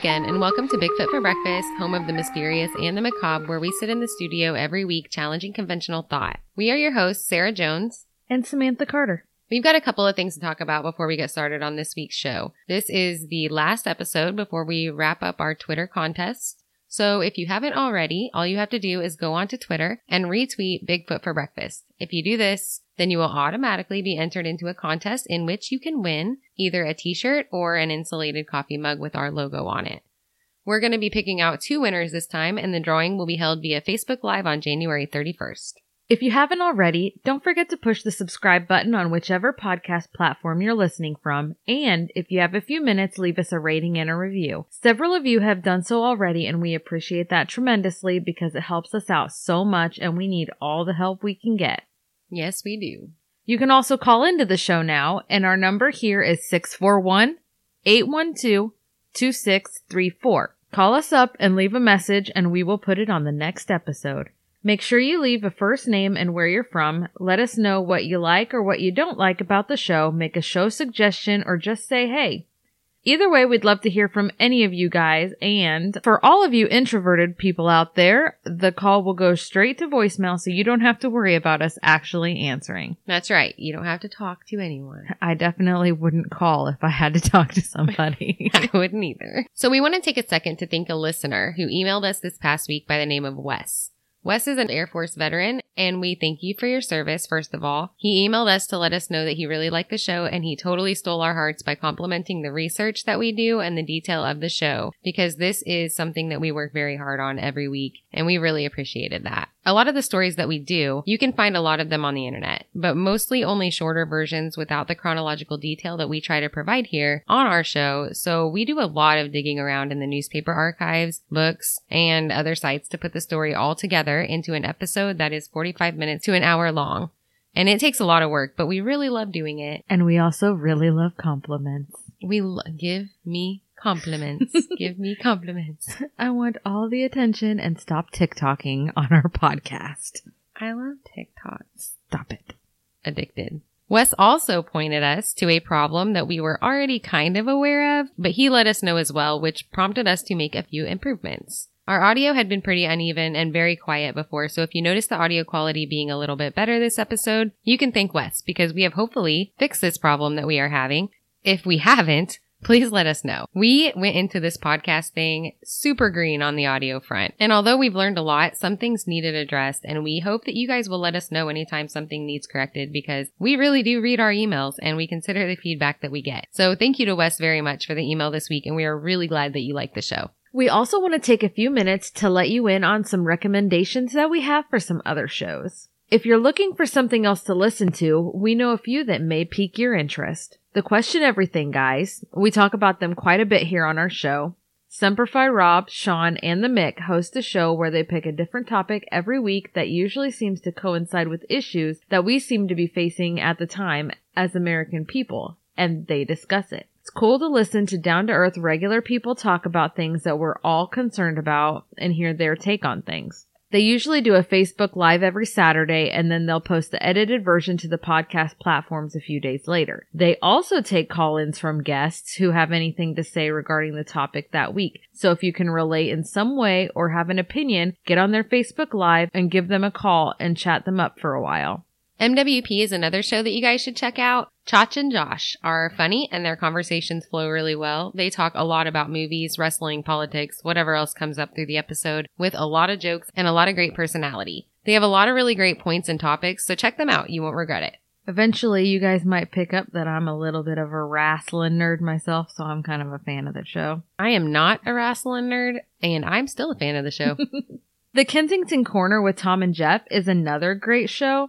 Again, and welcome to Bigfoot for Breakfast, home of the mysterious and the macabre, where we sit in the studio every week challenging conventional thought. We are your hosts, Sarah Jones and Samantha Carter. We've got a couple of things to talk about before we get started on this week's show. This is the last episode before we wrap up our Twitter contest. So if you haven't already, all you have to do is go onto Twitter and retweet Bigfoot for Breakfast. If you do this, then you will automatically be entered into a contest in which you can win either a t-shirt or an insulated coffee mug with our logo on it. We're going to be picking out two winners this time and the drawing will be held via Facebook Live on January 31st. If you haven't already, don't forget to push the subscribe button on whichever podcast platform you're listening from. And if you have a few minutes, leave us a rating and a review. Several of you have done so already, and we appreciate that tremendously because it helps us out so much and we need all the help we can get. Yes, we do. You can also call into the show now, and our number here is 641 812 2634. Call us up and leave a message, and we will put it on the next episode. Make sure you leave a first name and where you're from. Let us know what you like or what you don't like about the show. Make a show suggestion or just say hey. Either way, we'd love to hear from any of you guys. And for all of you introverted people out there, the call will go straight to voicemail so you don't have to worry about us actually answering. That's right. You don't have to talk to anyone. I definitely wouldn't call if I had to talk to somebody. I wouldn't either. So we want to take a second to thank a listener who emailed us this past week by the name of Wes. Wes is an Air Force veteran, and we thank you for your service, first of all. He emailed us to let us know that he really liked the show, and he totally stole our hearts by complimenting the research that we do and the detail of the show, because this is something that we work very hard on every week, and we really appreciated that. A lot of the stories that we do, you can find a lot of them on the internet, but mostly only shorter versions without the chronological detail that we try to provide here on our show. So we do a lot of digging around in the newspaper archives, books, and other sites to put the story all together into an episode that is 45 minutes to an hour long. And it takes a lot of work, but we really love doing it. And we also really love compliments. We give me compliments. Give me compliments. I want all the attention and stop TikToking on our podcast. I love TikTok. Stop it. Addicted. Wes also pointed us to a problem that we were already kind of aware of, but he let us know as well, which prompted us to make a few improvements. Our audio had been pretty uneven and very quiet before, so if you notice the audio quality being a little bit better this episode, you can thank Wes because we have hopefully fixed this problem that we are having. If we haven't, please let us know. We went into this podcast thing super green on the audio front. And although we've learned a lot, some things needed addressed and we hope that you guys will let us know anytime something needs corrected because we really do read our emails and we consider the feedback that we get. So thank you to Wes very much for the email this week and we are really glad that you like the show. We also want to take a few minutes to let you in on some recommendations that we have for some other shows. If you're looking for something else to listen to, we know a few that may pique your interest. The Question Everything guys, we talk about them quite a bit here on our show. Semper Fi Rob, Sean, and the Mick host a show where they pick a different topic every week that usually seems to coincide with issues that we seem to be facing at the time as American people, and they discuss it. It's cool to listen to down to earth regular people talk about things that we're all concerned about and hear their take on things. They usually do a Facebook Live every Saturday and then they'll post the edited version to the podcast platforms a few days later. They also take call ins from guests who have anything to say regarding the topic that week. So if you can relate in some way or have an opinion, get on their Facebook Live and give them a call and chat them up for a while. MWP is another show that you guys should check out. Chach and Josh are funny and their conversations flow really well. They talk a lot about movies, wrestling, politics, whatever else comes up through the episode with a lot of jokes and a lot of great personality. They have a lot of really great points and topics, so check them out. You won't regret it. Eventually, you guys might pick up that I'm a little bit of a wrestling nerd myself, so I'm kind of a fan of the show. I am not a wrestling nerd, and I'm still a fan of the show. the Kensington Corner with Tom and Jeff is another great show.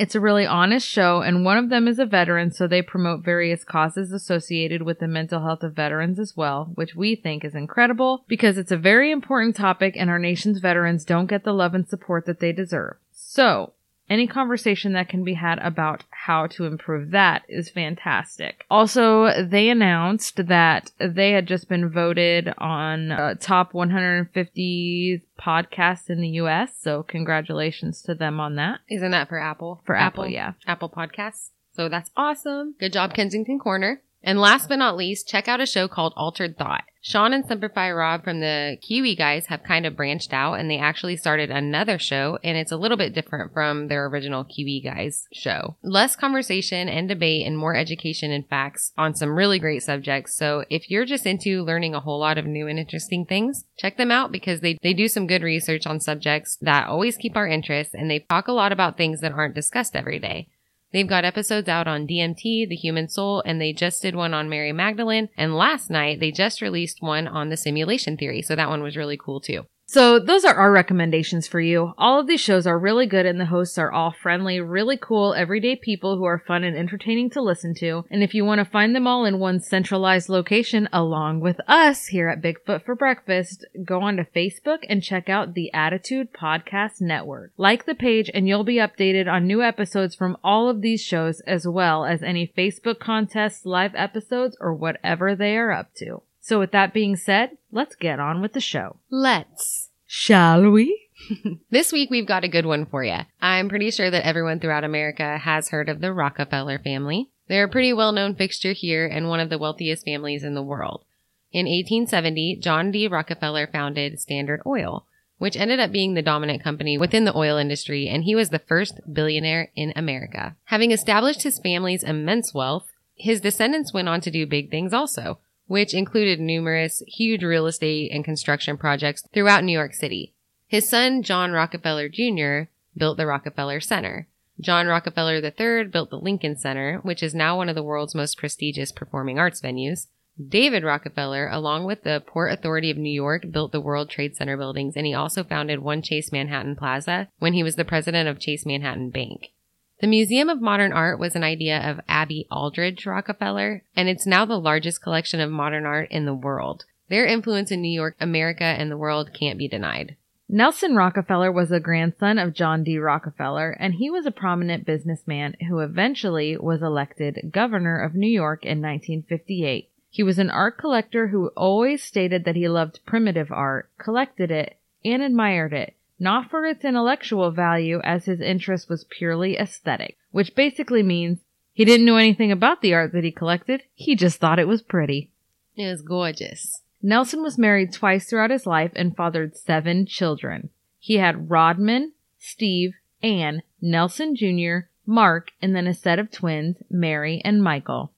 It's a really honest show, and one of them is a veteran, so they promote various causes associated with the mental health of veterans as well, which we think is incredible because it's a very important topic and our nation's veterans don't get the love and support that they deserve. So, Any conversation that can be had about how to improve that is fantastic. Also, they announced that they had just been voted on uh, top 150 podcasts in the US, so congratulations to them on that. Isn't that for Apple? For Apple, yeah. Apple Podcasts. So that's awesome. Good job, Kensington Corner. And last but not least, check out a show called Altered Thought. Sean and Semper Fi Rob from the QE guys have kind of branched out and they actually started another show and it's a little bit different from their original QE guys show. Less conversation and debate and more education and facts on some really great subjects. So if you're just into learning a whole lot of new and interesting things, check them out because they, they do some good research on subjects that always keep our interest and they talk a lot about things that aren't discussed every day. They've got episodes out on DMT, the human soul, and they just did one on Mary Magdalene. And last night they just released one on the simulation theory. So that one was really cool too. So those are our recommendations for you. All of these shows are really good and the hosts are all friendly, really cool, everyday people who are fun and entertaining to listen to. And if you want to find them all in one centralized location along with us here at Bigfoot for Breakfast, go on to Facebook and check out the Attitude Podcast Network. Like the page and you'll be updated on new episodes from all of these shows as well as any Facebook contests, live episodes, or whatever they are up to. So with that being said, let's get on with the show. Let's. Shall we? This week we've got a good one for you. I'm pretty sure that everyone throughout America has heard of the Rockefeller family. They're a pretty well known fixture here and one of the wealthiest families in the world. In 1870, John D. Rockefeller founded Standard Oil, which ended up being the dominant company within the oil industry, and he was the first billionaire in America. Having established his family's immense wealth, his descendants went on to do big things also, which included numerous huge real estate and construction projects throughout New York City. His son, John Rockefeller Jr., built the Rockefeller Center. John Rockefeller III built the Lincoln Center, which is now one of the world's most prestigious performing arts venues. David Rockefeller, along with the Port Authority of New York, built the World Trade Center buildings, and he also founded One Chase Manhattan Plaza when he was the president of Chase Manhattan Bank. The Museum of Modern Art was an idea of Abby Aldrich Rockefeller, and it's now the largest collection of modern art in the world. Their influence in New York, America, and the world can't be denied. Nelson Rockefeller was a grandson of John D. Rockefeller, and he was a prominent businessman who eventually was elected governor of New York in 1958. He was an art collector who always stated that he loved primitive art, collected it, and admired it, not for its intellectual value as his interest was purely aesthetic, which basically means he didn't know anything about the art that he collected, he just thought it was pretty. It was gorgeous. Nelson was married twice throughout his life and fathered seven children. He had Rodman, Steve, Ann, Nelson Jr., Mark, and then a set of twins, Mary and Michael.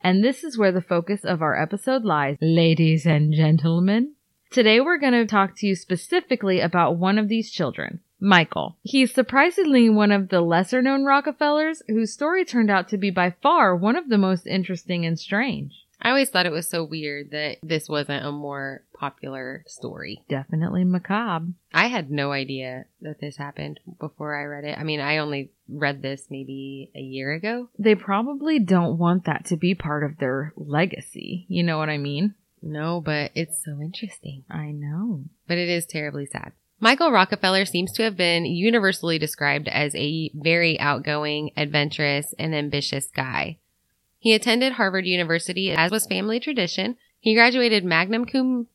And this is where the focus of our episode lies, ladies and gentlemen. Today we're going to talk to you specifically about one of these children, Michael. He's surprisingly one of the lesser known Rockefellers whose story turned out to be by far one of the most interesting and strange. I always thought it was so weird that this wasn't a more popular story. Definitely macabre. I had no idea that this happened before I read it. I mean, I only read this maybe a year ago. They probably don't want that to be part of their legacy. You know what I mean? No, but it's so interesting. I know. But it is terribly sad. Michael Rockefeller seems to have been universally described as a very outgoing, adventurous, and ambitious guy. He attended Harvard University as was family tradition. He graduated magnum cum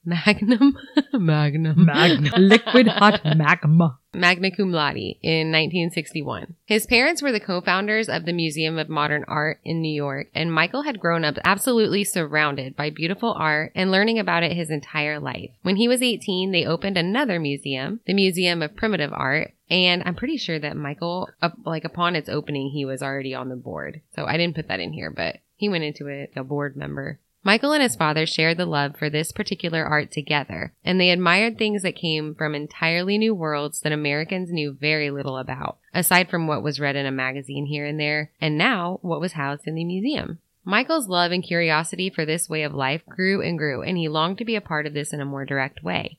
magnum magnum Magma. Liquid hot magma. magna cum laude in 1961. His parents were the co-founders of the Museum of Modern Art in New York, and Michael had grown up absolutely surrounded by beautiful art and learning about it his entire life. When he was 18, they opened another museum, the Museum of Primitive Art, and I'm pretty sure that Michael, up, like upon its opening, he was already on the board. So I didn't put that in here, but he went into it a board member. Michael and his father shared the love for this particular art together, and they admired things that came from entirely new worlds that Americans knew very little about, aside from what was read in a magazine here and there, and now what was housed in the museum. Michael's love and curiosity for this way of life grew and grew, and he longed to be a part of this in a more direct way.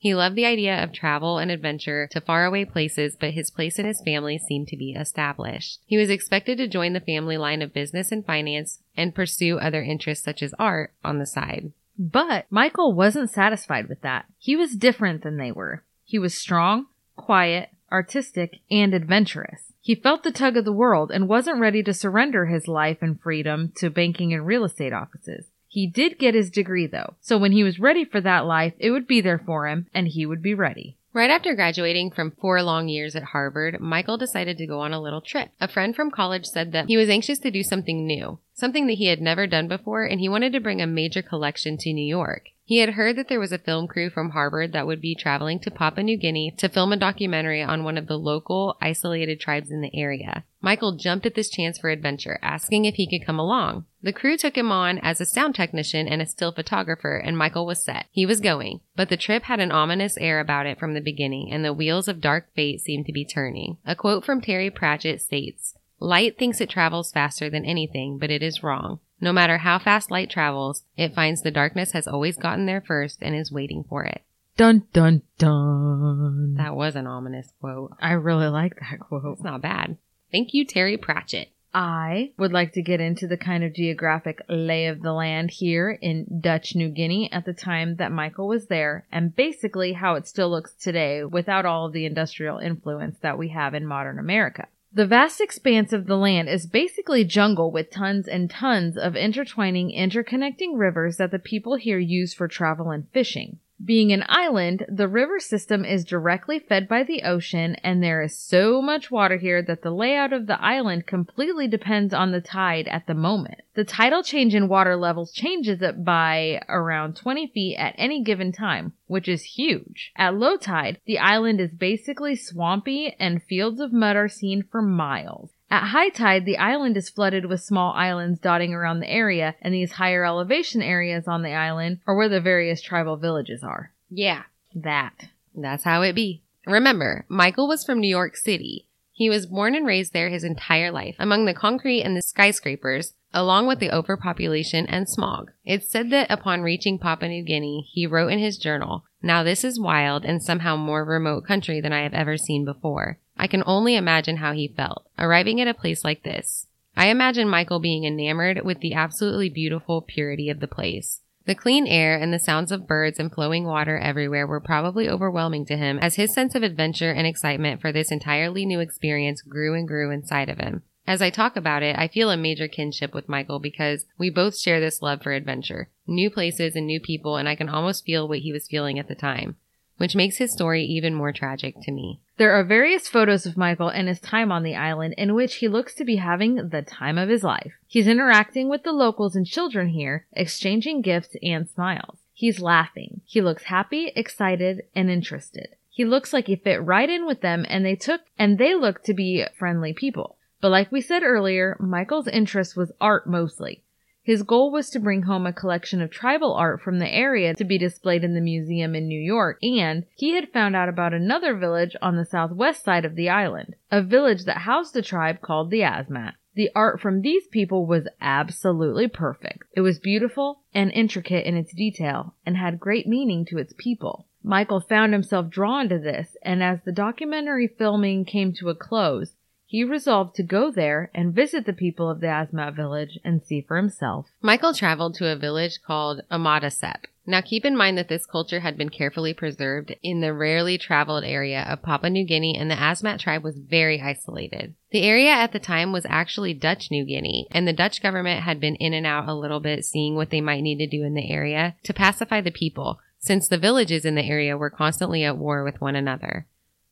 He loved the idea of travel and adventure to faraway places, but his place in his family seemed to be established. He was expected to join the family line of business and finance and pursue other interests such as art on the side. But Michael wasn't satisfied with that. He was different than they were. He was strong, quiet, artistic, and adventurous. He felt the tug of the world and wasn't ready to surrender his life and freedom to banking and real estate offices. He did get his degree though, so when he was ready for that life, it would be there for him and he would be ready. Right after graduating from four long years at Harvard, Michael decided to go on a little trip. A friend from college said that he was anxious to do something new, something that he had never done before, and he wanted to bring a major collection to New York. He had heard that there was a film crew from Harvard that would be traveling to Papua New Guinea to film a documentary on one of the local isolated tribes in the area. Michael jumped at this chance for adventure, asking if he could come along. The crew took him on as a sound technician and a still photographer, and Michael was set. He was going, but the trip had an ominous air about it from the beginning, and the wheels of dark fate seemed to be turning. A quote from Terry Pratchett states, Light thinks it travels faster than anything, but it is wrong. No matter how fast light travels, it finds the darkness has always gotten there first and is waiting for it. Dun dun dun. That was an ominous quote. I really like that quote. It's not bad. Thank you, Terry Pratchett. I would like to get into the kind of geographic lay of the land here in Dutch New Guinea at the time that Michael was there, and basically how it still looks today without all of the industrial influence that we have in modern America. The vast expanse of the land is basically jungle with tons and tons of intertwining, interconnecting rivers that the people here use for travel and fishing. Being an island, the river system is directly fed by the ocean, and there is so much water here that the layout of the island completely depends on the tide at the moment. The tidal change in water levels changes it by around 20 feet at any given time, which is huge. At low tide, the island is basically swampy and fields of mud are seen for miles. At high tide, the island is flooded with small islands dotting around the area, and these higher elevation areas on the island are where the various tribal villages are. Yeah, That. that's how it be. Remember, Michael was from New York City. He was born and raised there his entire life, among the concrete and the skyscrapers, along with the overpopulation and smog. It's said that upon reaching Papua New Guinea, he wrote in his journal, Now this is wild and somehow more remote country than I have ever seen before. I can only imagine how he felt, arriving at a place like this. I imagine Michael being enamored with the absolutely beautiful purity of the place. The clean air and the sounds of birds and flowing water everywhere were probably overwhelming to him as his sense of adventure and excitement for this entirely new experience grew and grew inside of him. As I talk about it, I feel a major kinship with Michael because we both share this love for adventure, new places and new people, and I can almost feel what he was feeling at the time, which makes his story even more tragic to me. There are various photos of Michael and his time on the island in which he looks to be having the time of his life. He's interacting with the locals and children here, exchanging gifts and smiles. He's laughing. He looks happy, excited, and interested. He looks like he fit right in with them and they took and they look to be friendly people. But like we said earlier, Michael's interest was art mostly. His goal was to bring home a collection of tribal art from the area to be displayed in the museum in New York, and he had found out about another village on the southwest side of the island, a village that housed a tribe called the Asmat. The art from these people was absolutely perfect. It was beautiful and intricate in its detail and had great meaning to its people. Michael found himself drawn to this, and as the documentary filming came to a close, he resolved to go there and visit the people of the Asmat village and see for himself. Michael traveled to a village called Amadasep. Now keep in mind that this culture had been carefully preserved in the rarely traveled area of Papua New Guinea and the Asmat tribe was very isolated. The area at the time was actually Dutch New Guinea and the Dutch government had been in and out a little bit seeing what they might need to do in the area to pacify the people since the villages in the area were constantly at war with one another.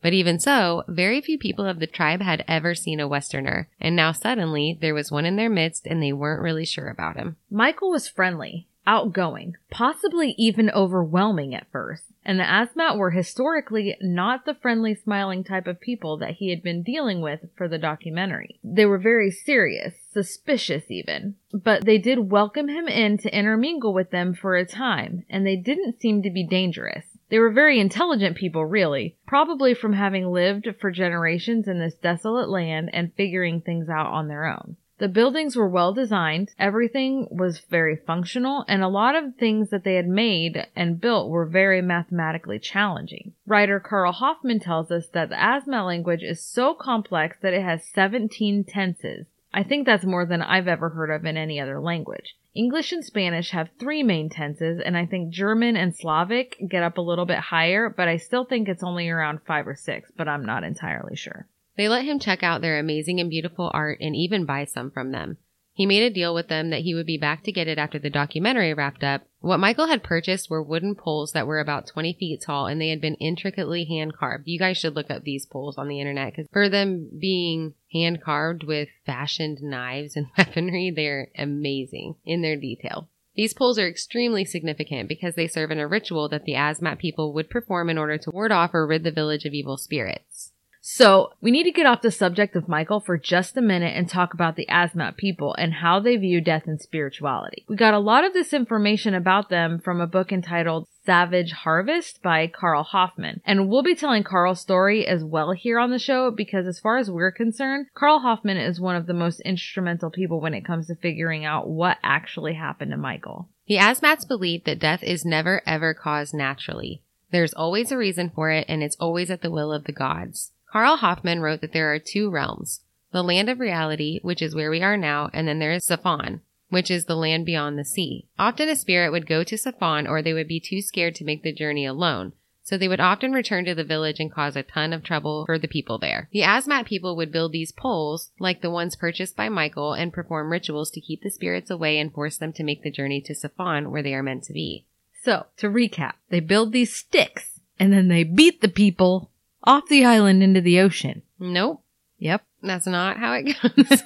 But even so, very few people of the tribe had ever seen a Westerner, and now suddenly there was one in their midst and they weren't really sure about him. Michael was friendly, outgoing, possibly even overwhelming at first, and the Asmat were historically not the friendly, smiling type of people that he had been dealing with for the documentary. They were very serious, suspicious even, but they did welcome him in to intermingle with them for a time, and they didn't seem to be dangerous. They were very intelligent people, really, probably from having lived for generations in this desolate land and figuring things out on their own. The buildings were well designed, everything was very functional, and a lot of things that they had made and built were very mathematically challenging. Writer Carl Hoffman tells us that the Asmat language is so complex that it has 17 tenses. I think that's more than I've ever heard of in any other language. English and Spanish have three main tenses, and I think German and Slavic get up a little bit higher, but I still think it's only around five or six, but I'm not entirely sure. They let him check out their amazing and beautiful art and even buy some from them. He made a deal with them that he would be back to get it after the documentary wrapped up. What Michael had purchased were wooden poles that were about 20 feet tall and they had been intricately hand carved. You guys should look up these poles on the internet because for them being hand carved with fashioned knives and weaponry, they're amazing in their detail. These poles are extremely significant because they serve in a ritual that the Asmat people would perform in order to ward off or rid the village of evil spirits. So we need to get off the subject of Michael for just a minute and talk about the Asmat people and how they view death and spirituality. We got a lot of this information about them from a book entitled Savage Harvest by Carl Hoffman. And we'll be telling Carl's story as well here on the show because as far as we're concerned, Carl Hoffman is one of the most instrumental people when it comes to figuring out what actually happened to Michael. The Asmats believe that death is never ever caused naturally. There's always a reason for it and it's always at the will of the gods. Carl Hoffman wrote that there are two realms the land of reality, which is where we are now, and then there is Safan, which is the land beyond the sea. Often a spirit would go to Safan or they would be too scared to make the journey alone. So they would often return to the village and cause a ton of trouble for the people there. The Asmat people would build these poles, like the ones purchased by Michael, and perform rituals to keep the spirits away and force them to make the journey to Safan where they are meant to be. So, to recap, they build these sticks and then they beat the people off the island into the ocean. Nope, Yep. that's not how it goes.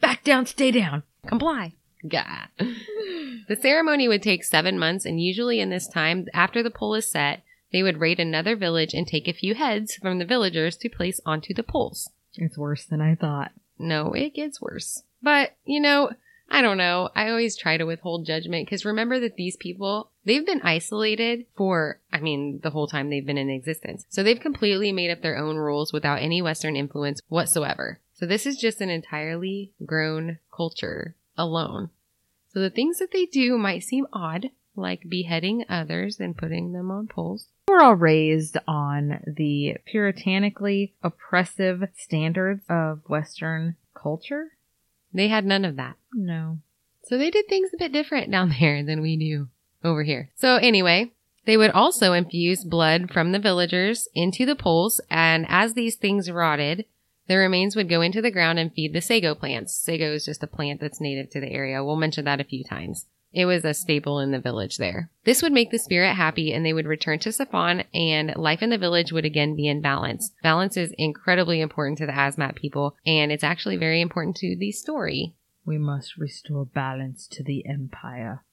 Back down, stay down. comply. Gah. The ceremony would take seven months, and usually in this time, after the pole is set, they would raid another village and take a few heads from the villagers to place onto the poles. It's worse than I thought. No, it gets worse. But, you know, I don't know. I always try to withhold judgment because remember that these people, they've been isolated for, I mean, the whole time they've been in existence. So they've completely made up their own rules without any Western influence whatsoever. So this is just an entirely grown culture alone. So the things that they do might seem odd, like beheading others and putting them on poles. We're all raised on the puritanically oppressive standards of Western culture. They had none of that. No. So they did things a bit different down there than we do over here. So anyway, they would also infuse blood from the villagers into the poles, and as these things rotted, the remains would go into the ground and feed the sago plants. Sago is just a plant that's native to the area. We'll mention that a few times. It was a staple in the village there. This would make the spirit happy and they would return to Safan and life in the village would again be in balance. Balance is incredibly important to the Asmat people and it's actually very important to the story. We must restore balance to the empire.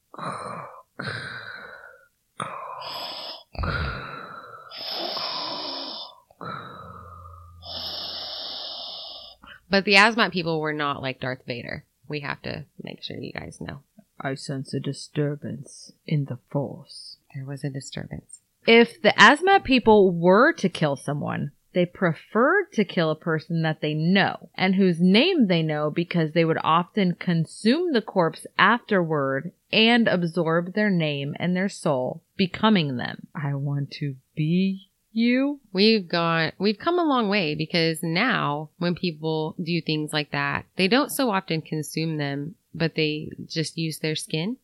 But the Asmat people were not like Darth Vader. We have to make sure you guys know. I sense a disturbance in the force. There was a disturbance. If the Asmat people were to kill someone, they preferred to kill a person that they know and whose name they know because they would often consume the corpse afterward and absorb their name and their soul, becoming them. I want to be you. We've got, we've come a long way because now when people do things like that, they don't so often consume them, but they just use their skin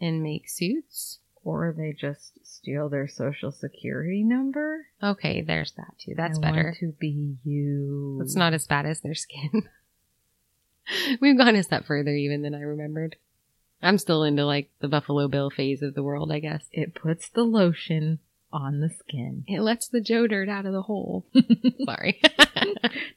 and make suits. Or they just steal their social security number. Okay, there's that too. That's I better. Want to be you. It's not as bad as their skin. We've gone a step further even than I remembered. I'm still into like the Buffalo Bill phase of the world, I guess. It puts the lotion on the skin. It lets the Joe dirt out of the hole. Sorry.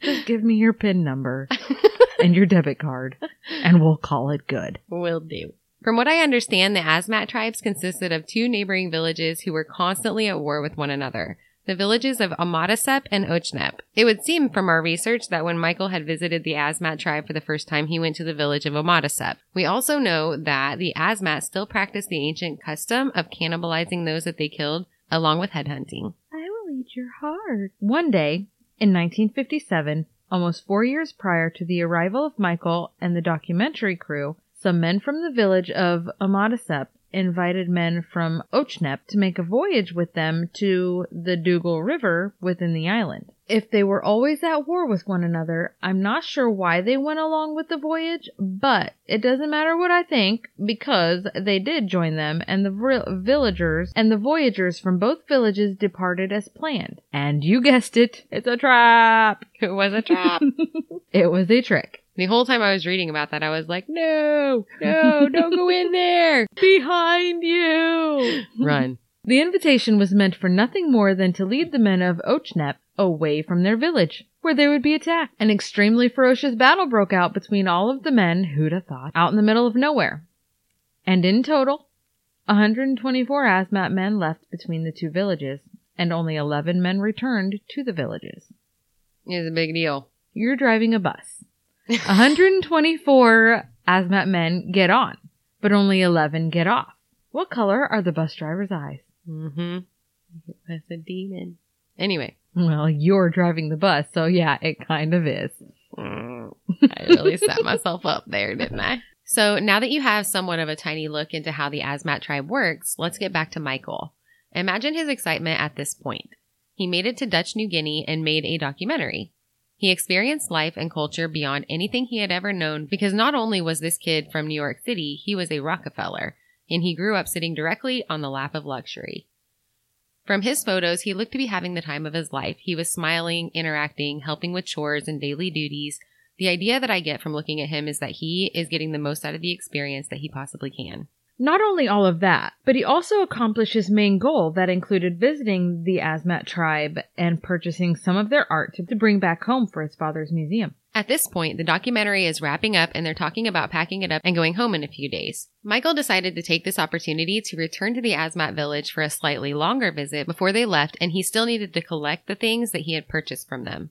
Just give me your PIN number and your debit card, and we'll call it good. Will do. From what I understand, the Asmat tribes consisted of two neighboring villages who were constantly at war with one another. The villages of Amadasep and Ochnep. It would seem from our research that when Michael had visited the Asmat tribe for the first time, he went to the village of Amadasep. We also know that the Asmat still practice the ancient custom of cannibalizing those that they killed, along with headhunting. I will eat your heart. One day, in 1957, almost four years prior to the arrival of Michael and the documentary crew, some men from the village of Amadasep invited men from Ochnep to make a voyage with them to the Dougal River within the island. If they were always at war with one another, I'm not sure why they went along with the voyage, but it doesn't matter what I think because they did join them and the villagers and the voyagers from both villages departed as planned. And you guessed it, it's a trap. It was a trap. It was a trick. The whole time I was reading about that, I was like, no, no, don't go in there. Behind you! Run. The invitation was meant for nothing more than to lead the men of Ochnep away from their village, where they would be attacked. An extremely ferocious battle broke out between all of the men, who'd have thought, out in the middle of nowhere. And in total, 124 Asmat men left between the two villages, and only 11 men returned to the villages. It was a big deal. You're driving a bus. 124 Asmat men get on, but only 11 get off. What color are the bus driver's eyes? Mm-hmm. It was a demon. Anyway. Well, you're driving the bus, so yeah, it kind of is. Mm, I really set myself up there, didn't I? So now that you have somewhat of a tiny look into how the Asmat tribe works, let's get back to Michael. Imagine his excitement at this point. He made it to Dutch New Guinea and made a documentary. He experienced life and culture beyond anything he had ever known because not only was this kid from New York City, he was a Rockefeller, and he grew up sitting directly on the lap of luxury. From his photos, he looked to be having the time of his life. He was smiling, interacting, helping with chores and daily duties. The idea that I get from looking at him is that he is getting the most out of the experience that he possibly can. Not only all of that, but he also accomplished his main goal that included visiting the Asmat tribe and purchasing some of their art to, bring back home for his father's museum. At this point, the documentary is wrapping up and they're talking about packing it up and going home in a few days. Michael decided to take this opportunity to return to the Asmat village for a slightly longer visit before they left, and he still needed to collect the things that he had purchased from them.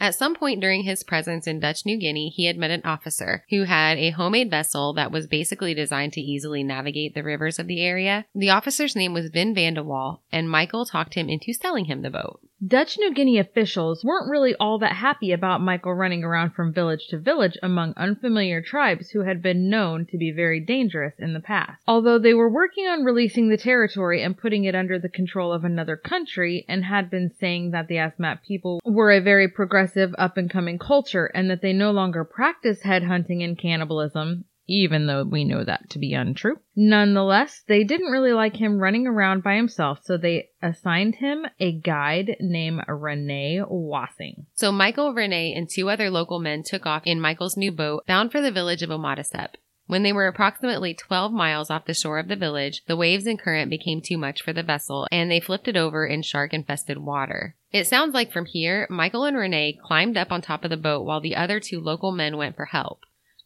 At some point during his presence in Dutch New Guinea, he had met an officer who had a homemade vessel that was basically designed to easily navigate the rivers of the area. The officer's name was Wim van de Waal, and Michael talked him into selling him the boat. Dutch New Guinea officials weren't really all that happy about Michael running around from village to village among unfamiliar tribes who had been known to be very dangerous in the past. Although they were working on releasing the territory and putting it under the control of another country and had been saying that the Asmat people were a very progressive up and coming culture and that they no longer practice headhunting and cannibalism, even though we know that to be untrue. Nonetheless, they didn't really like him running around by himself, so they assigned him a guide named Rene Wassing. So Michael, Renee, and two other local men took off in Michael's new boat bound for the village of Omadasep. When they were approximately 12 miles off the shore of the village, the waves and current became too much for the vessel and they flipped it over in shark infested water. It sounds like from here, Michael and Renee climbed up on top of the boat while the other two local men went for help.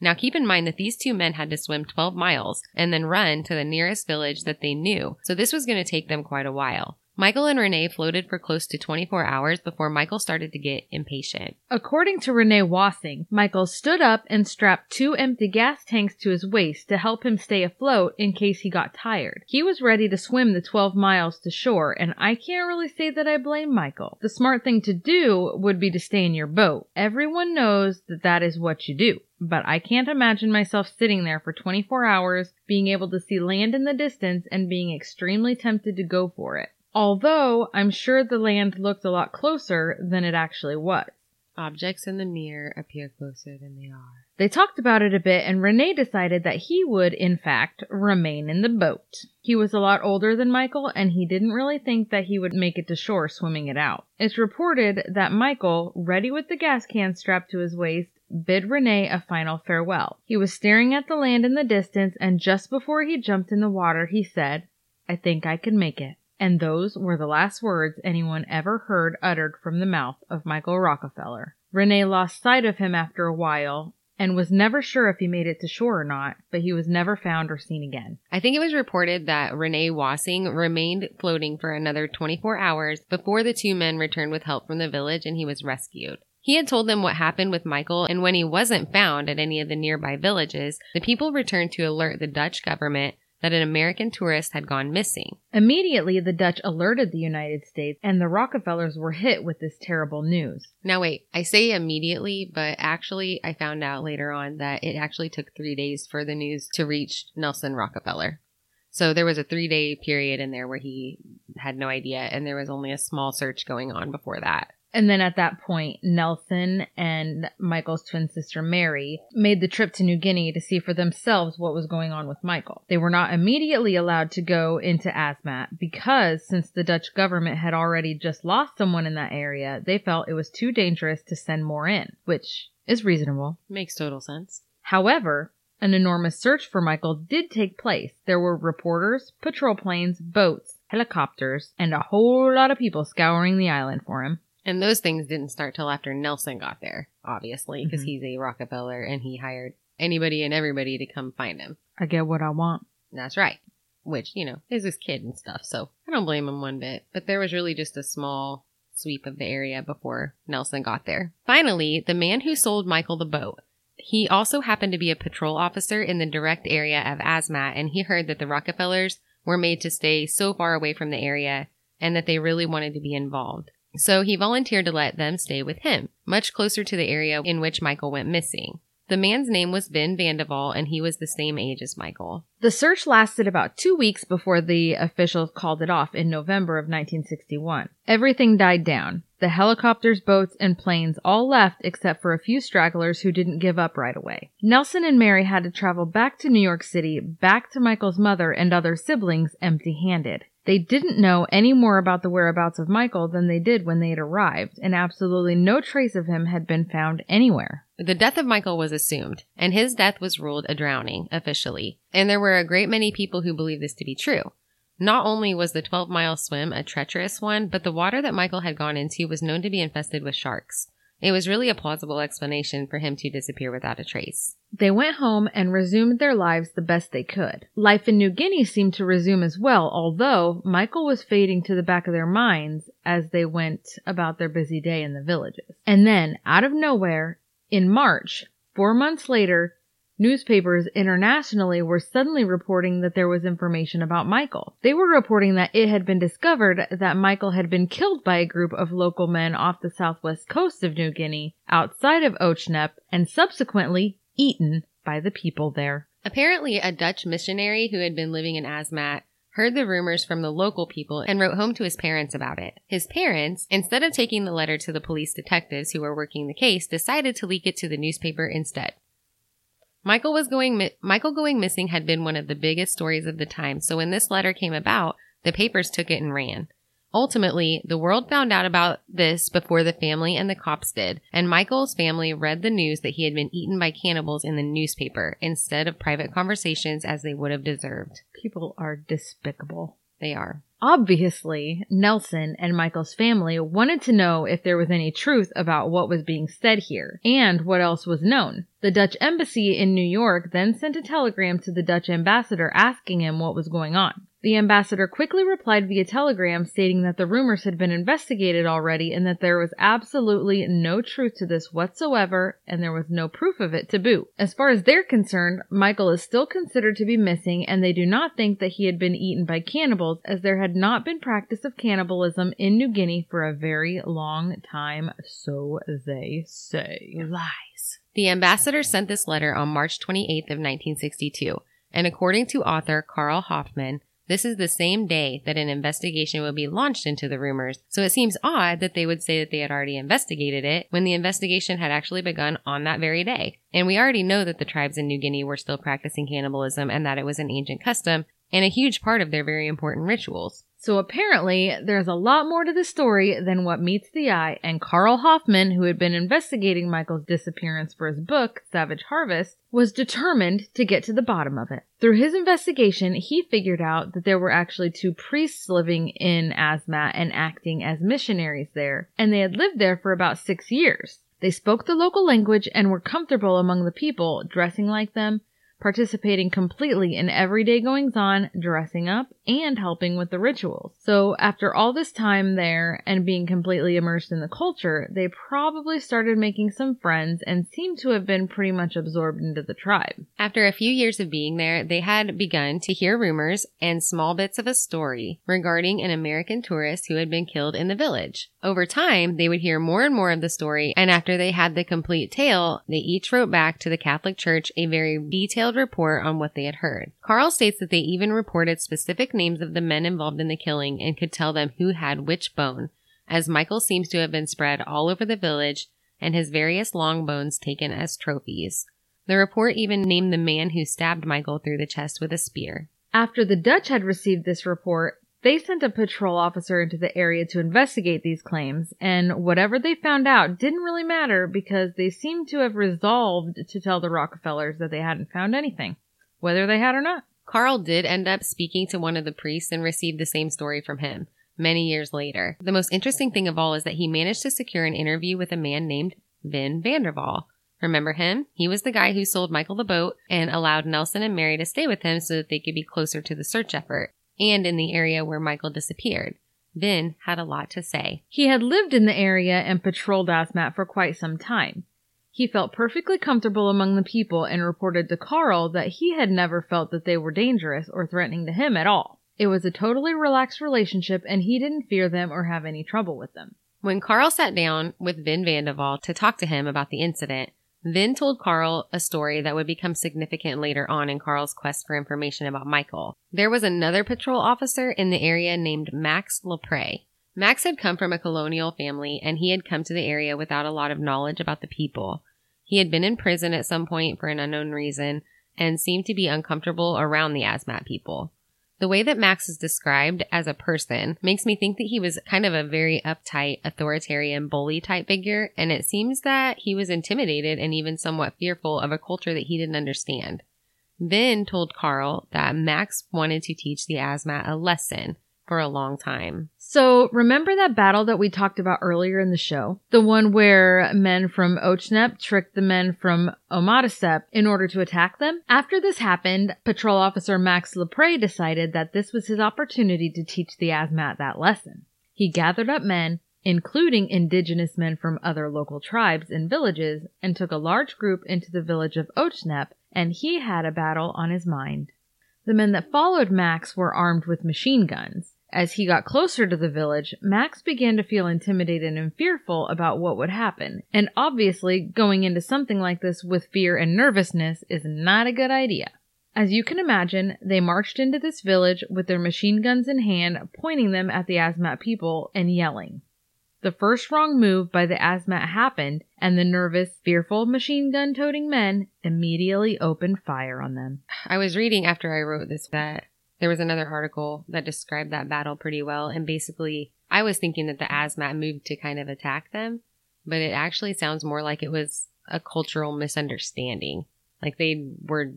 Now keep in mind that these two men had to swim 12 miles and then run to the nearest village that they knew, so this was going to take them quite a while. Michael and Renee floated for close to 24 hours before Michael started to get impatient. According to Renee Wassing, Michael stood up and strapped two empty gas tanks to his waist to help him stay afloat in case he got tired. He was ready to swim the 12 miles to shore, and I can't really say that I blame Michael. The smart thing to do would be to stay in your boat. Everyone knows that that is what you do. But I can't imagine myself sitting there for 24 hours, being able to see land in the distance, and being extremely tempted to go for it. Although I'm sure the land looked a lot closer than it actually was. Objects in the mirror appear closer than they are. They talked about it a bit, and Rene decided that he would, in fact, remain in the boat. He was a lot older than Michael, and he didn't really think that he would make it to shore swimming it out. It's reported that Michael, ready with the gas can strapped to his waist, bid Rene a final farewell. He was staring at the land in the distance, and just before he jumped in the water, he said, I think I can make it. And those were the last words anyone ever heard uttered from the mouth of Michael Rockefeller. Rene lost sight of him after a while and was never sure if he made it to shore or not, but he was never found or seen again. I think it was reported that Renee Wassing remained floating for another 24 hours before the two men returned with help from the village and he was rescued. He had told them what happened with Michael, and when he wasn't found at any of the nearby villages, the people returned to alert the Dutch government that an American tourist had gone missing. Immediately, the Dutch alerted the United States, and the Rockefellers were hit with this terrible news. Now, wait, I say immediately, but actually, I found out later on that it actually took three days for the news to reach Nelson Rockefeller. So there was a three day period in there where he had no idea, and there was only a small search going on before that. And then at that point, Nelson and Michael's twin sister Mary made the trip to New Guinea to see for themselves what was going on with Michael. They were not immediately allowed to go into Asmat because since the Dutch government had already just lost someone in that area, they felt it was too dangerous to send more in, which is reasonable. Makes total sense. However, an enormous search for Michael did take place. There were reporters, patrol planes, boats, helicopters, and a whole lot of people scouring the island for him. And those things didn't start till after Nelson got there, obviously, because Mhm. he's a Rockefeller and he hired anybody and everybody to come find him. I get what I want. That's right. Which, you know, is his kid and stuff, so I don't blame him one bit. But there was really just a small sweep of the area before Nelson got there. Finally, the man who sold Michael the boat. He also happened to be a patrol officer in the direct area of Asmat, and he heard that the Rockefellers were made to stay so far away from the area and that they really wanted to be involved. So he volunteered to let them stay with him, much closer to the area in which Michael went missing. The man's name was Ben Vandeval, and he was the same age as Michael. The search lasted about two weeks before the officials called it off in November of 1961. Everything died down. The helicopters, boats, and planes all left except for a few stragglers who didn't give up right away. Nelson and Mary had to travel back to New York City, back to Michael's mother and other siblings empty handed. They didn't know any more about the whereabouts of Michael than they did when they had arrived, and absolutely no trace of him had been found anywhere. The death of Michael was assumed, and his death was ruled a drowning, officially. And there were a great many people who believed this to be true. Not only was the 12 mile swim a treacherous one, but the water that Michael had gone into was known to be infested with sharks. It was really a plausible explanation for him to disappear without a trace. They went home and resumed their lives the best they could. Life in New Guinea seemed to resume as well, although Michael was fading to the back of their minds as they went about their busy day in the villages. And then, out of nowhere, in March, four months later, newspapers internationally were suddenly reporting that there was information about Michael. They were reporting that it had been discovered that Michael had been killed by a group of local men off the southwest coast of New Guinea, outside of Ochnep, and subsequently eaten by the people there. Apparently, a Dutch missionary who had been living in Asmat heard the rumors from the local people and wrote home to his parents about it. His parents, instead of taking the letter to the police detectives who were working the case, decided to leak it to the newspaper instead. Michael was going mi- Michael going missing had been one of the biggest stories of the time, so when this letter came about, the papers took it and ran. Ultimately, the world found out about this before the family and the cops did, and Michael's family read the news that he had been eaten by cannibals in the newspaper instead of private conversations as they would have deserved. People are despicable. They are. Obviously, Nelson and Michael's family wanted to know if there was any truth about what was being said here and what else was known. The Dutch embassy in New York then sent a telegram to the Dutch ambassador asking him what was going on. The ambassador quickly replied via telegram stating that the rumors had been investigated already and that there was absolutely no truth to this whatsoever and there was no proof of it to boot. As far as they're concerned, Michael is still considered to be missing and they do not think that he had been eaten by cannibals as there had not been practice of cannibalism in New Guinea for a very long time, so they say. Lies. The ambassador sent this letter on March 28th of 1962, and according to author Carl Hoffman, this is the same day that an investigation will be launched into the rumors, so it seems odd that they would say that they had already investigated it when the investigation had actually begun on that very day. And we already know that the tribes in New Guinea were still practicing cannibalism and that it was an ancient custom and a huge part of their very important rituals. So apparently, there's a lot more to the story than what meets the eye, and Carl Hoffman, who had been investigating Michael's disappearance for his book, Savage Harvest, was determined to get to the bottom of it. Through his investigation, he figured out that there were actually two priests living in Asmat and acting as missionaries there, and they had lived there for about six years. They spoke the local language and were comfortable among the people, dressing like them, participating completely in everyday goings on, dressing up, and helping with the rituals. So after all this time there and being completely immersed in the culture, they probably started making some friends and seem to have been pretty much absorbed into the tribe. After a few years of being there, they had begun to hear rumors and small bits of a story regarding an American tourist who had been killed in the village. Over time, they would hear more and more of the story, and after they had the complete tale, they each wrote back to the Catholic Church a very detailed report on what they had heard. Carl states that they even reported specific names of the men involved in the killing and could tell them who had which bone, as Michael seems to have been spread all over the village and his various long bones taken as trophies. The report even named the man who stabbed Michael through the chest with a spear. After the Dutch had received this report, they sent a patrol officer into the area to investigate these claims, and whatever they found out didn't really matter because they seemed to have resolved to tell the Rockefellers that they hadn't found anything, whether they had or not. Carl did end up speaking to one of the priests and received the same story from him many years later. The most interesting thing of all is that he managed to secure an interview with a man named Wim van de Waal. Remember him? He was the guy who sold Michael the boat and allowed Nelson and Mary to stay with him so that they could be closer to the search effort and in the area where Michael disappeared. Wim had a lot to say. He had lived in the area and patrolled Asmat for quite some time. He felt perfectly comfortable among the people and reported to Carl that he had never felt that they were dangerous or threatening to him at all. It was a totally relaxed relationship and he didn't fear them or have any trouble with them. When Carl sat down with Wim van de Waal to talk to him about the incident, Wim told Carl a story that would become significant later on in Carl's quest for information about Michael. There was another patrol officer in the area named Max Lepre. Max had come from a colonial family and he had come to the area without a lot of knowledge about the people. He had been in prison at some point for an unknown reason and seemed to be uncomfortable around the Asmat people. The way that Max is described as a person makes me think that he was kind of a very uptight, authoritarian, bully type figure, and it seems that he was intimidated and even somewhat fearful of a culture that he didn't understand. Wim told Carl that Max wanted to teach the Asmat a lesson for a long time. So remember that battle that we talked about earlier in the show? The one where men from Ochnep tricked the men from Omadasep in order to attack them? After this happened, Patrol Officer Max Lepre decided that this was his opportunity to teach the Asmat that lesson. He gathered up men, including indigenous men from other local tribes and villages, and took a large group into the village of Ochnep, and he had a battle on his mind. The men that followed Max were armed with machine guns. As he got closer to the village, Max began to feel intimidated and fearful about what would happen. And obviously, going into something like this with fear and nervousness is not a good idea. As you can imagine, they marched into this village with their machine guns in hand, pointing them at the Asmat people and yelling. The first wrong move by the Asmat happened, and the nervous, fearful machine gun toting men immediately opened fire on them. I was reading after I wrote this that there was another article that described that battle pretty well. And basically, I was thinking that the Asmat moved to kind of attack them, but it actually sounds more like it was a cultural misunderstanding. Like they were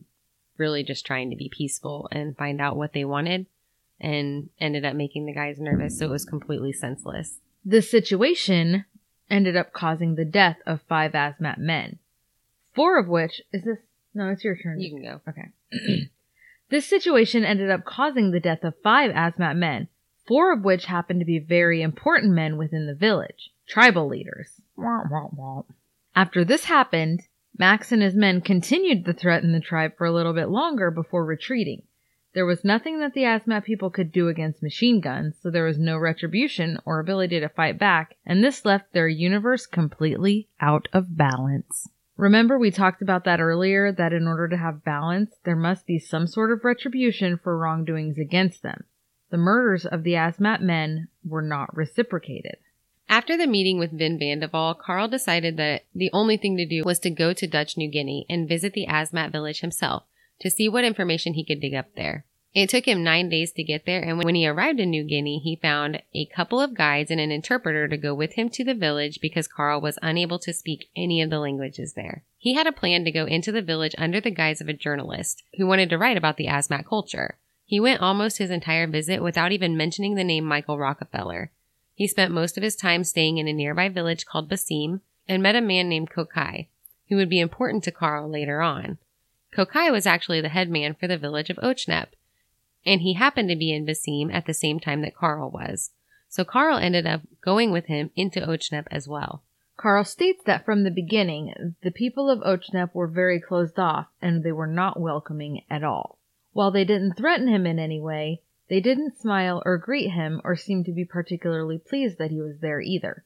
really just trying to be peaceful and find out what they wanted and ended up making the guys nervous. So it was completely senseless. The situation ended up causing the death of five Asmat men. Four of which is this no, it's your turn. You can go. Okay. This situation ended up causing the death of five Asmat men, four of which happened to be very important men within the village, tribal leaders. After this happened, Max and his men continued to threaten the tribe for a little bit longer before retreating. There was nothing that the Asmat people could do against machine guns, so there was no retribution or ability to fight back, and this left their universe completely out of balance. Remember, we talked about that earlier that in order to have balance, there must be some sort of retribution for wrongdoings against them. The murders of the Asmat men were not reciprocated. After the meeting with Wim van de Waal, Carl decided that the only thing to do was to go to Dutch New Guinea and visit the Asmat village himself to see what information he could dig up there. It took him nine days to get there, and when he arrived in New Guinea, he found a couple of guides and an interpreter to go with him to the village because Carl was unable to speak any of the languages there. He had a plan to go into the village under the guise of a journalist who wanted to write about the Asmat culture. He went almost his entire visit without even mentioning the name Michael Rockefeller. He spent most of his time staying in a nearby village called Basim and met a man named Kokai, who would be important to Carl later on. Kokai was actually the head man for the village of Ochnep, and he happened to be in Basim at the same time that Carl was. So Carl ended up going with him into Ochnep as well. Carl states that from the beginning, the people of Ochnep were very closed off and they were not welcoming at all. While they didn't threaten him in any way, they didn't smile or greet him or seem to be particularly pleased that he was there either.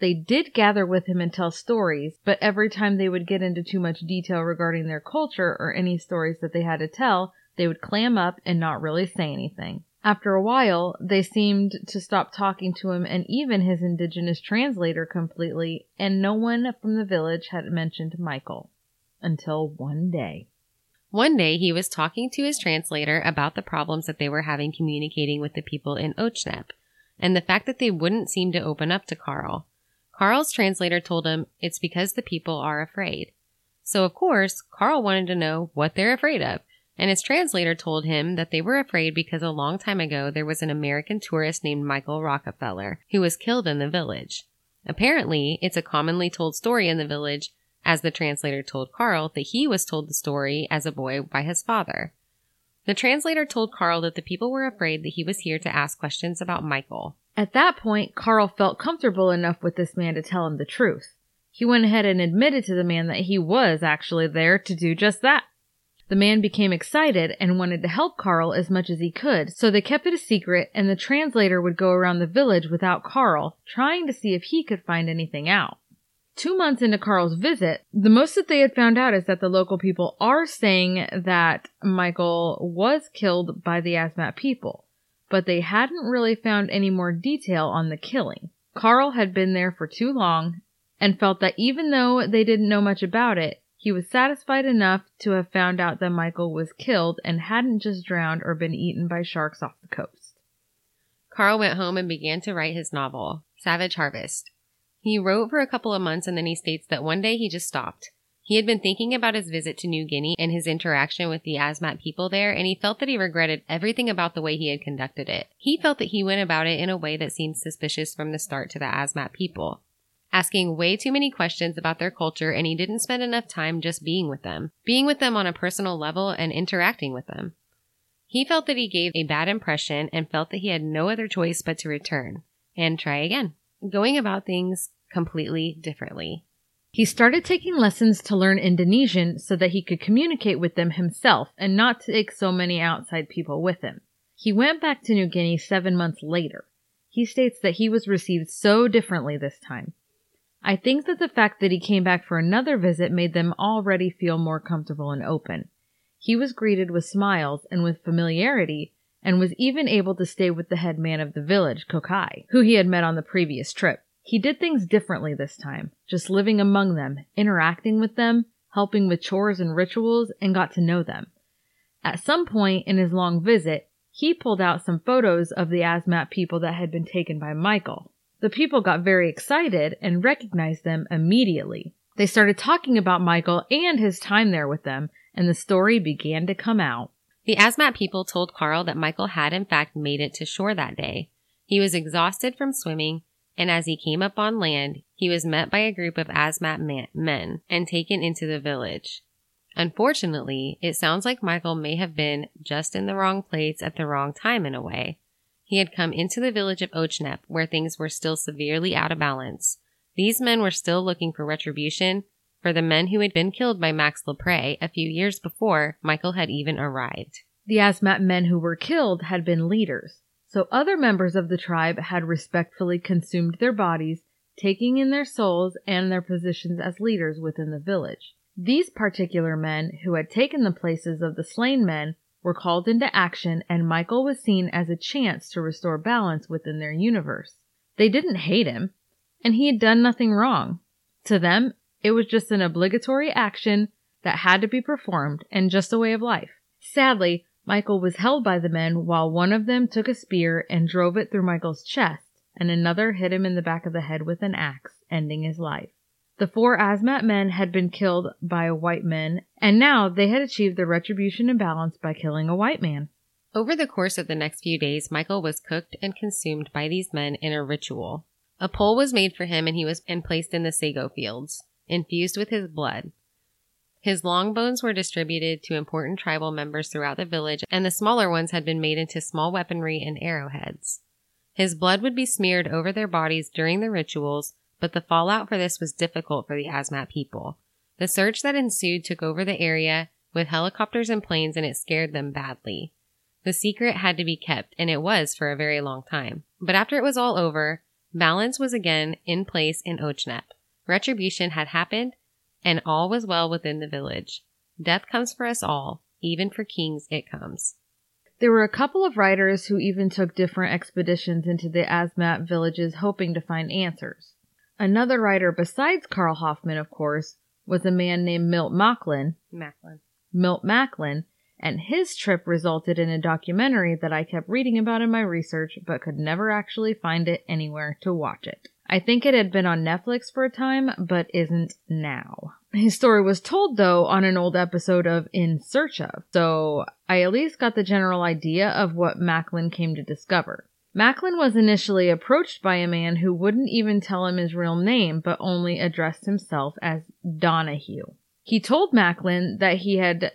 They did gather with him and tell stories, but every time they would get into too much detail regarding their culture or any stories that they had to tell, they would clam up and not really say anything. After a while, they seemed to stop talking to him and even his indigenous translator completely, and no one from the village had mentioned Michael. Until one day. One day he was talking to his translator about the problems that they were having communicating with the people in Ochnep and the fact that they wouldn't seem to open up to Carl. Carl's translator told him it's because the people are afraid. So of course, Carl wanted to know what they're afraid of, and his translator told him that they were afraid because a long time ago there was an American tourist named Michael Rockefeller who was killed in the village. Apparently, it's a commonly told story in the village as the translator told Carl that he was told the story as a boy by his father. The translator told Carl that the people were afraid that he was here to ask questions about Michael. At that point, Carl felt comfortable enough with this man to tell him the truth. He went ahead and admitted to the man that he was actually there to do just that. The man became excited and wanted to help Carl as much as he could, so they kept it a secret and the translator would go around the village without Carl, trying to see if he could find anything out. Two months into Carl's visit, the most that they had found out is that the local people are saying that Michael was killed by the Asmat people, but they hadn't really found any more detail on the killing. Carl had been there for too long and felt that even though they didn't know much about it, he was satisfied enough to have found out that Michael was killed and hadn't just drowned or been eaten by sharks off the coast. Carl went home and began to write his novel, Savage Harvest. He wrote for a couple of months and then he states that one day he just stopped. He had been thinking about his visit to New Guinea and his interaction with the Asmat people there, and he felt that he regretted everything about the way he had conducted it. He felt that he went about it in a way that seemed suspicious from the start to the Asmat people, asking way too many questions about their culture, and he didn't spend enough time just being with them, being with them on a personal level and interacting with them. He felt that he gave a bad impression and felt that he had no other choice but to return and try again going about things completely differently. He started taking lessons to learn Indonesian so that he could communicate with them himself and not take so many outside people with him. He went back to New Guinea seven months later. He states that he was received so differently this time. I think that the fact that he came back for another visit made them already feel more comfortable and open. He was greeted with smiles and with familiarity and was even able to stay with the head man of the village, Kokai, who he had met on the previous trip. He did things differently this time, just living among them, interacting with them, helping with chores and rituals, and got to know them. At some point in his long visit, he pulled out some photos of the Asmat people that had been taken by Michael. The people got very excited and recognized them immediately. They started talking about Michael and his time there with them, and the story began to come out. The Asmat people told Carl that Michael had in fact made it to shore that day. He was exhausted from swimming, and as he came up on land, he was met by a group of Asmat men and taken into the village. Unfortunately, it sounds like Michael may have been just in the wrong place at the wrong time in a way. He had come into the village of Ochnep, where things were still severely out of balance. These men were still looking for retribution for the men who had been killed by Max Lepre a few years before Michael had even arrived. The Asmat men who were killed had been leaders, so other members of the tribe had respectfully consumed their bodies, taking in their souls and their positions as leaders within the village. These particular men who had taken the places of the slain men were called into action and Michael was seen as a chance to restore balance within their universe. They didn't hate him, and he had done nothing wrong. To them, it was just an obligatory action that had to be performed and just a way of life. Sadly, Michael was held by the men while one of them took a spear and drove it through Michael's chest, and another hit him in the back of the head with an axe, ending his life. The four Asmat men had been killed by white men, and now they had achieved their retribution and balance by killing a white man. Over the course of the next few days, Michael was cooked and consumed by these men in a ritual. A pole was made for him and he was and placed in the sago fields infused with his blood. His long bones were distributed to important tribal members throughout the village, and the smaller ones had been made into small weaponry and arrowheads. His blood would be smeared over their bodies during the rituals, but the fallout for this was difficult for the Asmat people. The search that ensued took over the area with helicopters and planes, and it scared them badly. The secret had to be kept, and it was for a very long time. But after it was all over, balance was again in place in Ochnep. Retribution had happened, and all was well within the village. Death comes for us all, even for kings it comes. There were a couple of writers who even took different expeditions into the Asmat villages hoping to find answers. Another writer besides Carl Hoffman, of course, was a man named Milt Machlin, Machlin. Milt Machlin, and his trip resulted in a documentary that I kept reading about in my research but could never actually find it anywhere to watch it. I think it had been on Netflix for a time, but isn't now. His story was told though on an old episode of In Search of, so I at least got the general idea of what Machlin came to discover. Machlin was initially approached by a man who wouldn't even tell him his real name, but only addressed himself as Donahue. He told Machlin that he had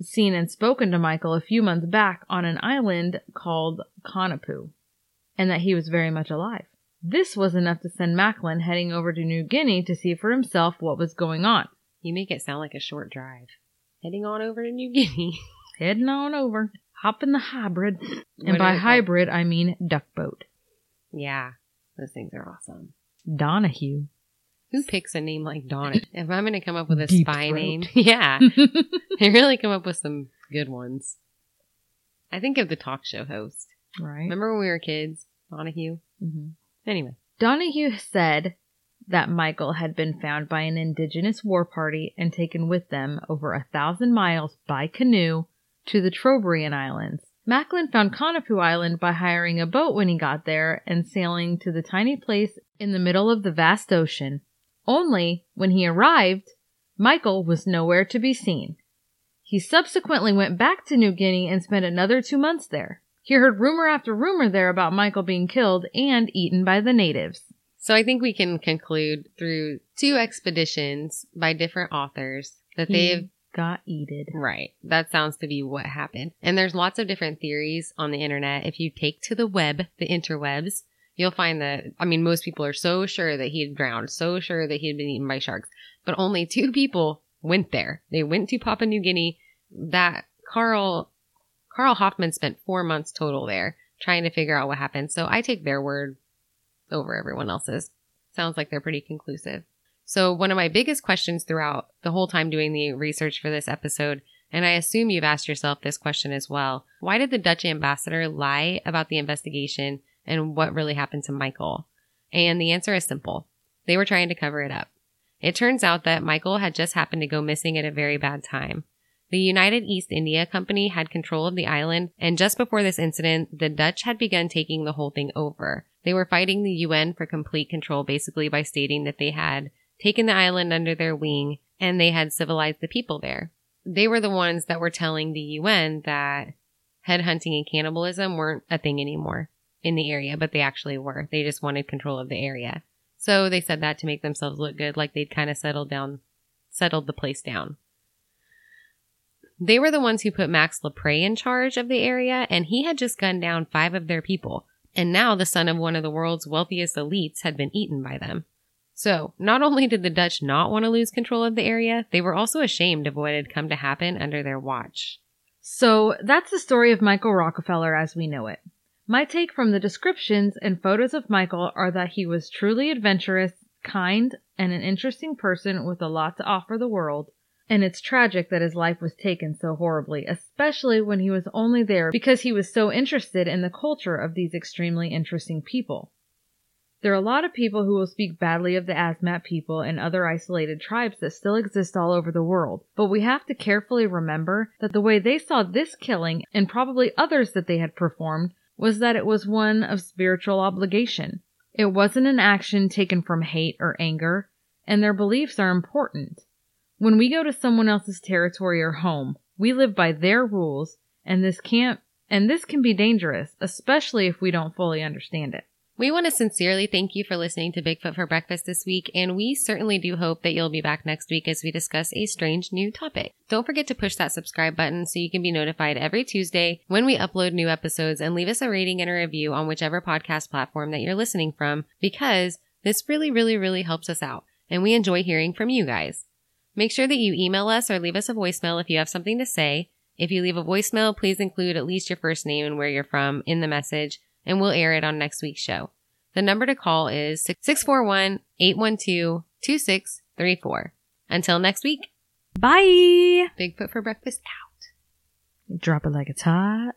seen and spoken to Michael a few months back on an island called Kanapu, and that he was very much alive. This was enough to send Machlin heading over to New Guinea to see for himself what was going on. You make it sound like a short drive. Heading on over to New Guinea. Heading on over, hop in the hybrid, and What by is it hybrid I mean duck boat. Yeah, those things are awesome. Donahue. Who picks a name like Donna? if I'm going to come up with a Deep spy throat. name, yeah, they really come up with some good ones. I think of the talk show host. right. Remember when we were kids, Donahue? hmm Anyway, Donahue said that Michael had been found by an indigenous war party and taken with them over a thousand miles by canoe to the Trobriand Islands. Machlin found Kanapu Island by hiring a boat when he got there and sailing to the tiny place in the middle of the vast ocean. Only, when he arrived, Michael was nowhere to be seen. He subsequently went back to New Guinea and spent another two months there. He heard rumor after rumor there about Michael being killed and eaten by the natives. so I think we can conclude through two expeditions by different authors that they've hmm. He got eated. Right. That sounds to be what happened. And there's lots of different theories on the internet. If you take to the web, the interwebs, you'll find that, I mean, most people are so sure that he had drowned, so sure that he had been eaten by sharks, but only two people went there. They went to Papua New Guinea. That Carl, Carl Hoffman spent four months total there trying to figure out what happened. So I take their word over everyone else's. Sounds like they're pretty conclusive. So one of my biggest questions throughout the whole time doing the research for this episode, and I assume you've asked yourself this question as well. Why did the Dutch ambassador lie about the investigation and what really happened to Michael? And the answer is simple. They were trying to cover it up. It turns out that Michael had just happened to go missing at a very bad time. The United East India Company had control of the island, and just before this incident, the Dutch had begun taking the whole thing over. They were fighting the UN for complete control basically by stating that they had taken the island under their wing and they had civilized the people there. They were the ones that were telling the UN that headhunting and cannibalism weren't a thing anymore in the area, but they actually were. They just wanted control of the area. So they said that to make themselves look good, like they'd kind of settled down, settled the place down. They were the ones who put Max Lepre in charge of the area, and he had just gunned down five of their people. And now the son of one of the world's wealthiest elites had been eaten by them. So, not only did the Dutch not want to lose control of the area, they were also ashamed of what had come to happen under their watch. So that's the story of Michael Rockefeller as we know it. My take from the descriptions and photos of Michael are that he was truly adventurous, kind, and an interesting person with a lot to offer the world. And it's tragic that his life was taken so horribly, especially when he was only there because he was so interested in the culture of these extremely interesting people. There are a lot of people who will speak badly of the Asmat people and other isolated tribes that still exist all over the world, but we have to carefully remember that the way they saw this killing and probably others that they had performed was that it was one of spiritual obligation. It wasn't an action taken from hate or anger, and their beliefs are important. When we go to someone else's territory or home, we live by their rules, and this can't and this can be dangerous, especially if we don't fully understand it. We want to sincerely thank you for listening to Bigfoot for Breakfast this week, and we certainly do hope that you'll be back next week as we discuss a strange new topic. Don't forget to push that subscribe button so you can be notified every Tuesday when we upload new episodes and leave us a rating and a review on whichever podcast platform that you're listening from because this really, really, really helps us out, and we enjoy hearing from you guys. Make sure that you email us or leave us a voicemail if you have something to say. If you leave a voicemail, please include at least your first name and where you're from in the message, and we'll air it on next week's show. The number to call is 641 812 2634. Until next week, Bye! Bigfoot for Breakfast out. Drop it like it's hot.